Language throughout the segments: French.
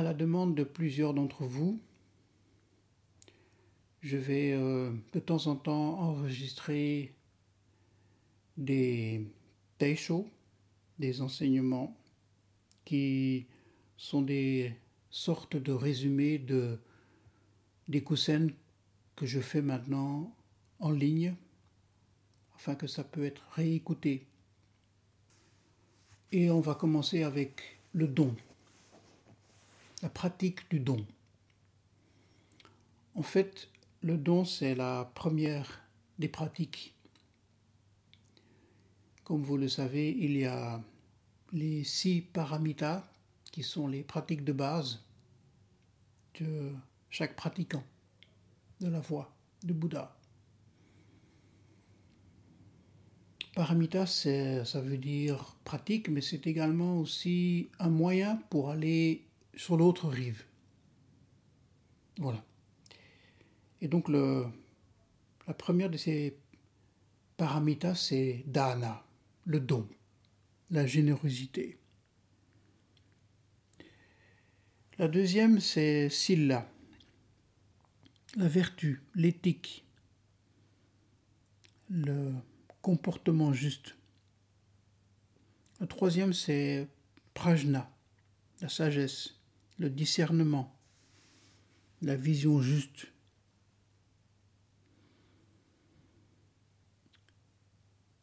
à la demande de plusieurs d'entre vous, je vais euh, de temps en temps enregistrer des taisho, des enseignements qui sont des sortes de résumés de des kusen que je fais maintenant en ligne afin que ça peut être réécouté. Et on va commencer avec le don, la pratique du don. En fait, le don, c'est la première des pratiques. Comme vous le savez, il y a les six paramitas, qui sont les pratiques de base de chaque pratiquant de la voie de Bouddha. Paramita, ça veut dire pratique, mais c'est également aussi un moyen pour aller sur l'autre rive. Voilà. Et donc la première de ces paramitas, c'est dana, le don, la générosité. La deuxième, c'est silla, la vertu, l'éthique, le comportement juste. La troisième, c'est prajna, la sagesse, le discernement, la vision juste.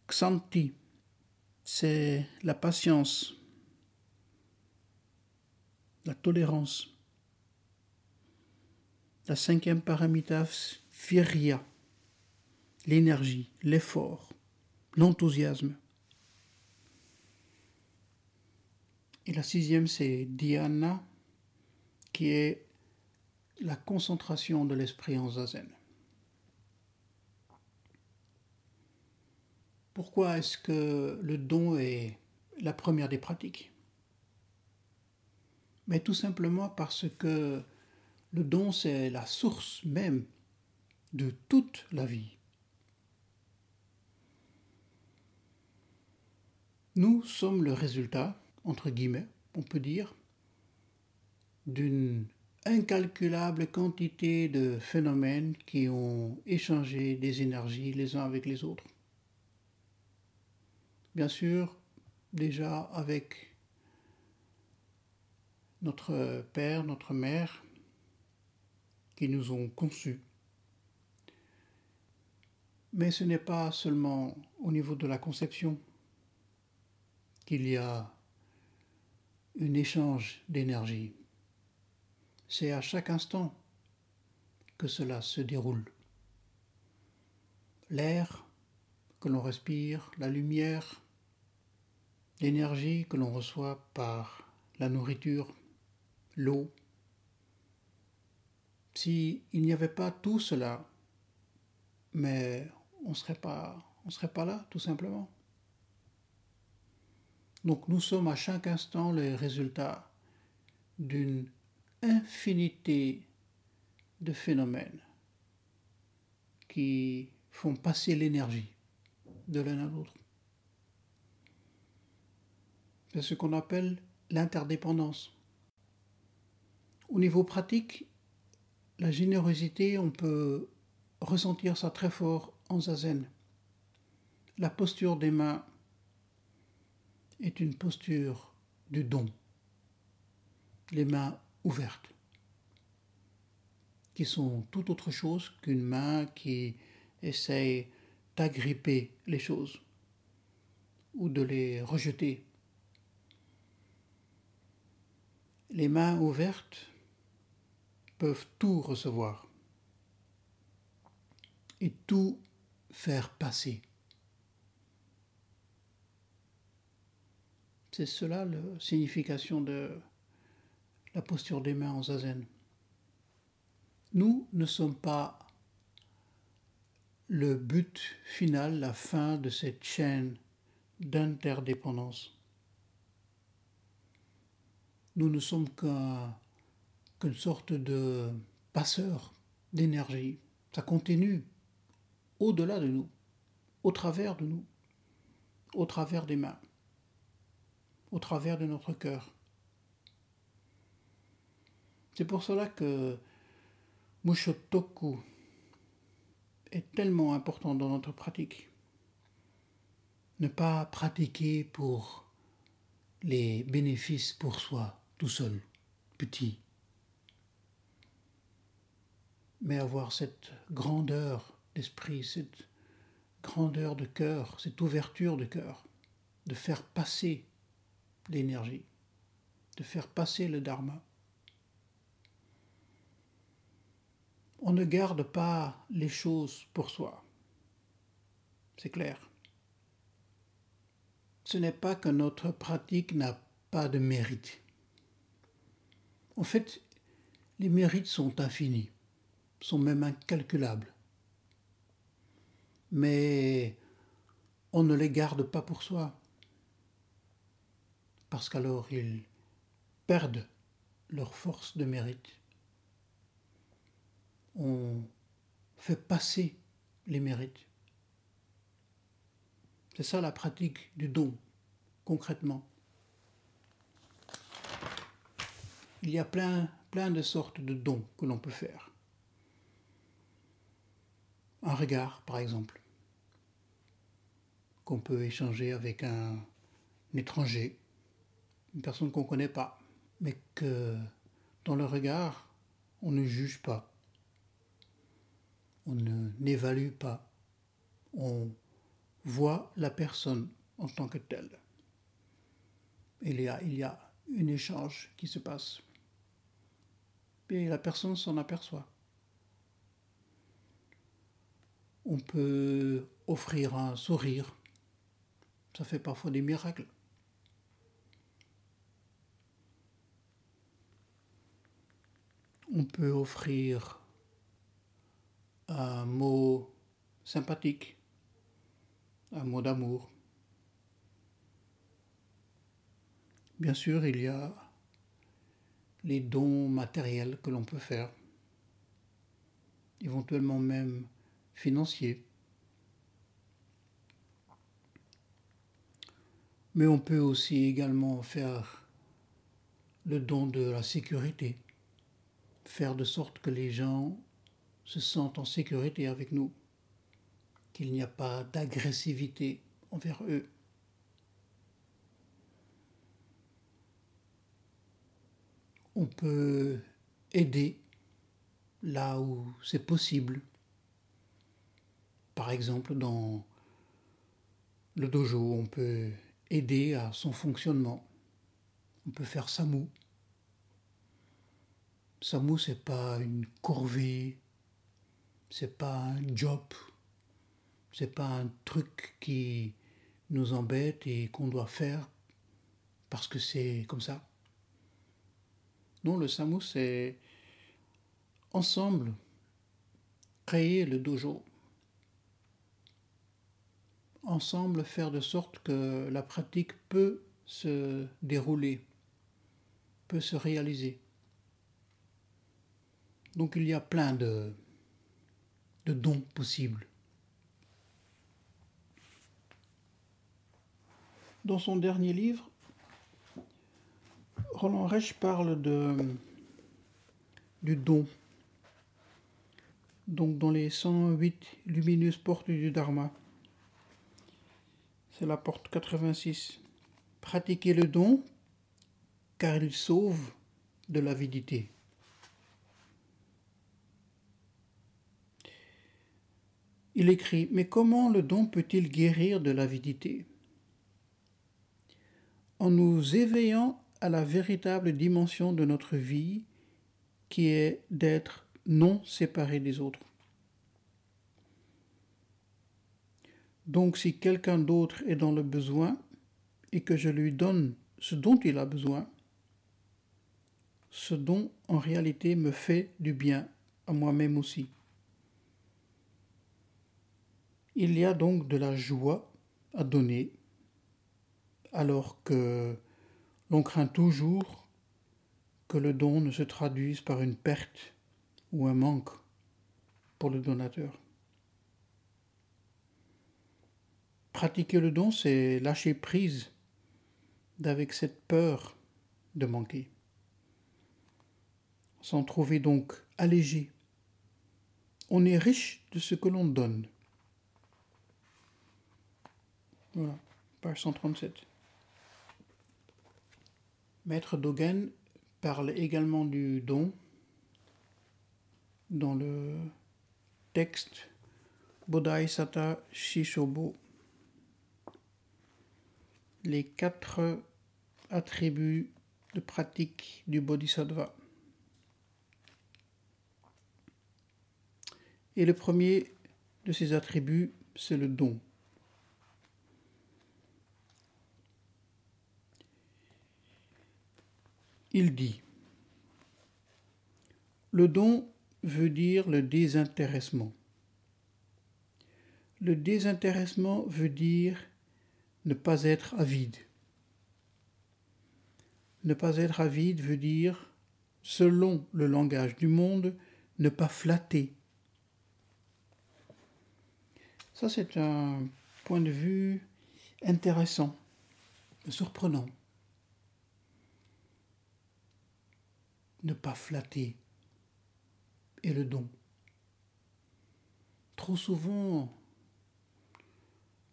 Xanti, c'est la patience, la tolérance. La cinquième paramita, Virya, l'énergie, l'effort, l'enthousiasme. Et la sixième, c'est Dhyana, qui est la concentration de l'esprit en zazen. Pourquoi est-ce que le don est la première des pratiques? Mais tout simplement parce que le don, c'est la source même de toute la vie. Nous sommes le résultat, entre guillemets, on peut dire, d'une incalculable quantité de phénomènes qui ont échangé des énergies les uns avec les autres bien sûr, déjà avec notre père, notre mère, qui nous ont conçus. Mais ce n'est pas seulement au niveau de la conception qu'il y a un échange d'énergie. C'est à chaque instant que cela se déroule. L'air que l'on respire, la lumière, l'énergie que l'on reçoit par la nourriture, l'eau. S'il n'y avait pas tout cela, mais on ne serait pas, on serait pas là, tout simplement. Donc nous sommes à chaque instant les résultats d'une infinité de phénomènes qui font passer l'énergie de l'un à l'autre. C'est ce qu'on appelle l'interdépendance. Au niveau pratique, la générosité, on peut ressentir ça très fort en zazen. La posture des mains est une posture du don, les mains ouvertes, qui sont tout autre chose qu'une main qui essaye d'agripper les choses ou de les rejeter Les mains ouvertes peuvent tout recevoir et tout faire passer. C'est cela la signification de la posture des mains en zazen. Nous ne sommes pas le but final, la fin de cette chaîne d'interdépendance nous ne sommes qu'une sorte de passeur d'énergie. Ça continue au-delà de nous, au travers de nous, au travers des mains, au travers de notre cœur. C'est pour cela que Mushotoku est tellement important dans notre pratique. Ne pas pratiquer pour les bénéfices pour soi, tout seul, petit, mais avoir cette grandeur d'esprit, cette grandeur de cœur, cette ouverture de cœur, de faire passer l'énergie, de faire passer le dharma. On ne garde pas les choses pour soi. C'est clair. Ce n'est pas que notre pratique n'a pas de mérite. En fait, les mérites sont infinis, sont même incalculables. Mais on ne les garde pas pour soi, parce qu'alors ils perdent leur force de mérite. On fait passer les mérites. C'est ça la pratique du don, concrètement. Il y a plein, plein de sortes de dons que l'on peut faire. Un regard, par exemple, qu'on peut échanger avec un, étranger, une personne qu'on ne connaît pas, mais que dans le regard, on ne juge pas, on n'évalue pas, on voit la personne en tant que telle. Il y a, il y a un échange qui se passe et la personne s'en aperçoit. On peut offrir un sourire. Ça fait parfois des miracles. On peut offrir un mot sympathique, un mot d'amour. Bien sûr, il y a les dons matériels que l'on peut faire, éventuellement même financiers. Mais on peut aussi également faire le don de la sécurité, faire de sorte que les gens se sentent en sécurité avec nous, qu'il n'y a pas d'agressivité envers eux. on peut aider là où c'est possible. Par exemple, dans le dojo, on peut aider à son fonctionnement. On peut faire SAMU. SAMU, c'est pas une corvée, c'est pas un job, c'est pas un truc qui nous embête et qu'on doit faire parce que c'est comme ça. Non, le SAMU, c'est ensemble créer le dojo. Ensemble faire de sorte que la pratique peut se dérouler, peut se réaliser. Donc il y a plein de, de dons possibles. Dans son dernier livre, Roland Reich parle de, du don. Donc dans les 108 lumineuses portes du Dharma, c'est la porte 86. Pratiquez le don car il sauve de l'avidité. Il écrit, mais comment le don peut-il guérir de l'avidité? En nous éveillant à la véritable dimension de notre vie qui est d'être non séparé des autres. Donc si quelqu'un d'autre est dans le besoin et que je lui donne ce dont il a besoin, ce don en réalité me fait du bien à moi-même aussi. Il y a donc de la joie à donner alors que l'on craint toujours que le don ne se traduise par une perte ou un manque pour le donateur. Pratiquer le don, c'est lâcher prise d'avec cette peur de manquer. s'en trouver donc allégé. On est riche de ce que l'on donne. Voilà, page 137. Maître Dogen parle également du don dans le texte Bodhisattva Shishobo. Les quatre attributs de pratique du Bodhisattva. Et le premier de ces attributs, c'est le don. Il dit Le don veut dire le désintéressement. Le désintéressement veut dire ne pas être avide. Ne pas être avide veut dire, selon le langage du monde, ne pas flatter. Ça, c'est un point de vue intéressant, surprenant. Ne pas flatter et le don. Trop souvent,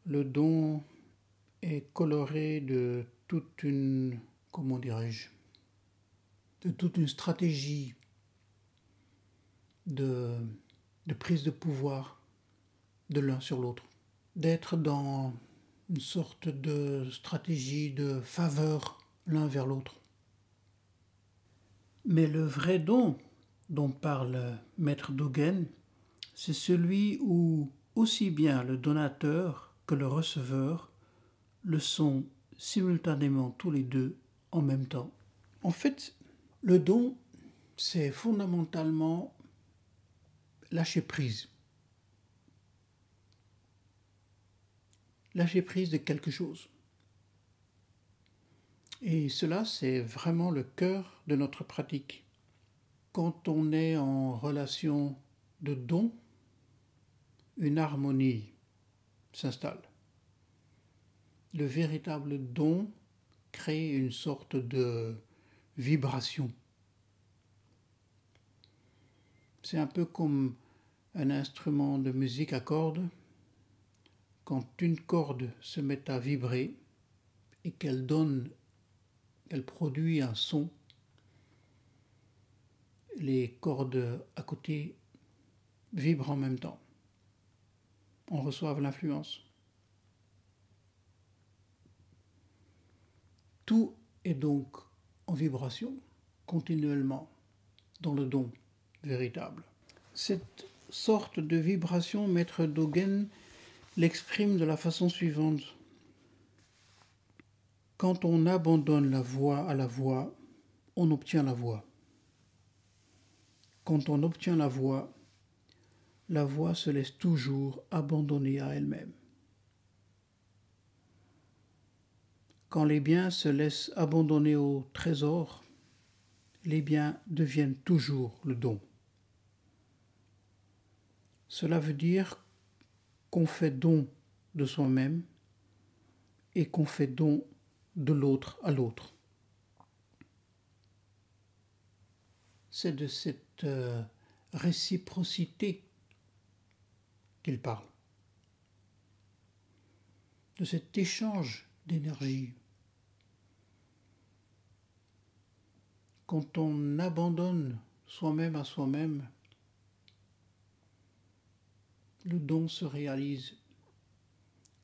le don est coloré de toute une, comment dirais-je, de toute une stratégie de, de prise de pouvoir de l'un sur l'autre, d'être dans une sorte de stratégie de faveur l'un vers l'autre. Mais le vrai don dont parle Maître Dogen, c'est celui où aussi bien le donateur que le receveur le sont simultanément tous les deux en même temps. En fait, le don, c'est fondamentalement lâcher prise. Lâcher prise de quelque chose. Et cela, c'est vraiment le cœur de notre pratique. Quand on est en relation de don, une harmonie s'installe le véritable don crée une sorte de vibration. C'est un peu comme un instrument de musique à cordes. Quand une corde se met à vibrer et qu'elle donne, elle produit un son, les cordes à côté vibrent en même temps. On reçoit l'influence. Tout est donc en vibration continuellement dans le don véritable. Cette sorte de vibration, Maître Dogen l'exprime de la façon suivante. Quand on abandonne la voix à la voix, on obtient la voix. Quand on obtient la voix, la voix se laisse toujours abandonner à elle-même. Quand les biens se laissent abandonner au trésor, les biens deviennent toujours le don. Cela veut dire qu'on fait don de soi-même et qu'on fait don de l'autre à l'autre. C'est de cette euh, réciprocité qu'il parle, de cet échange d'énergie. quand on abandonne soi-même à soi-même, le don se réalise.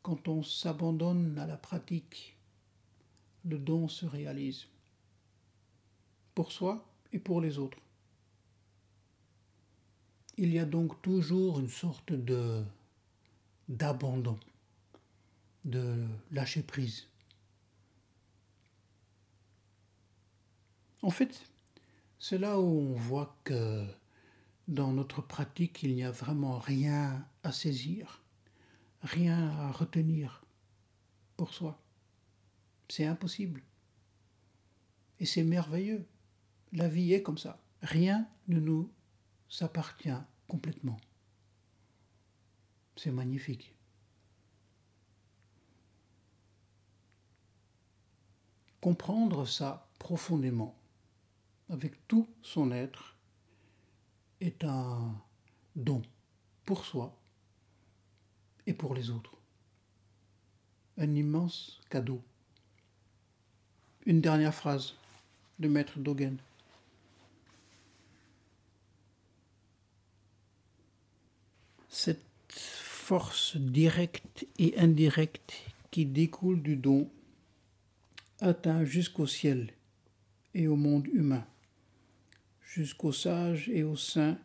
Quand on s'abandonne à la pratique, le don se réalise. Pour soi et pour les autres. Il y a donc toujours une sorte de d'abandon, de lâcher prise. En fait, c'est là où on voit que dans notre pratique, il n'y a vraiment rien à saisir, rien à retenir pour soi. C'est impossible. Et c'est merveilleux. La vie est comme ça. Rien ne nous appartient complètement. C'est magnifique. Comprendre ça profondément, avec tout son être est un don pour soi et pour les autres. Un immense cadeau. Une dernière phrase de Maître Dogen. Cette force directe et indirecte qui découle du don atteint jusqu'au ciel et au monde humain, jusqu'aux sages et aux saints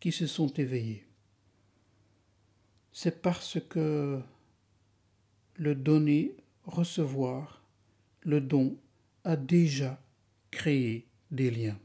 qui se sont éveillés. C'est parce que le donner, recevoir, le don a déjà créé des liens.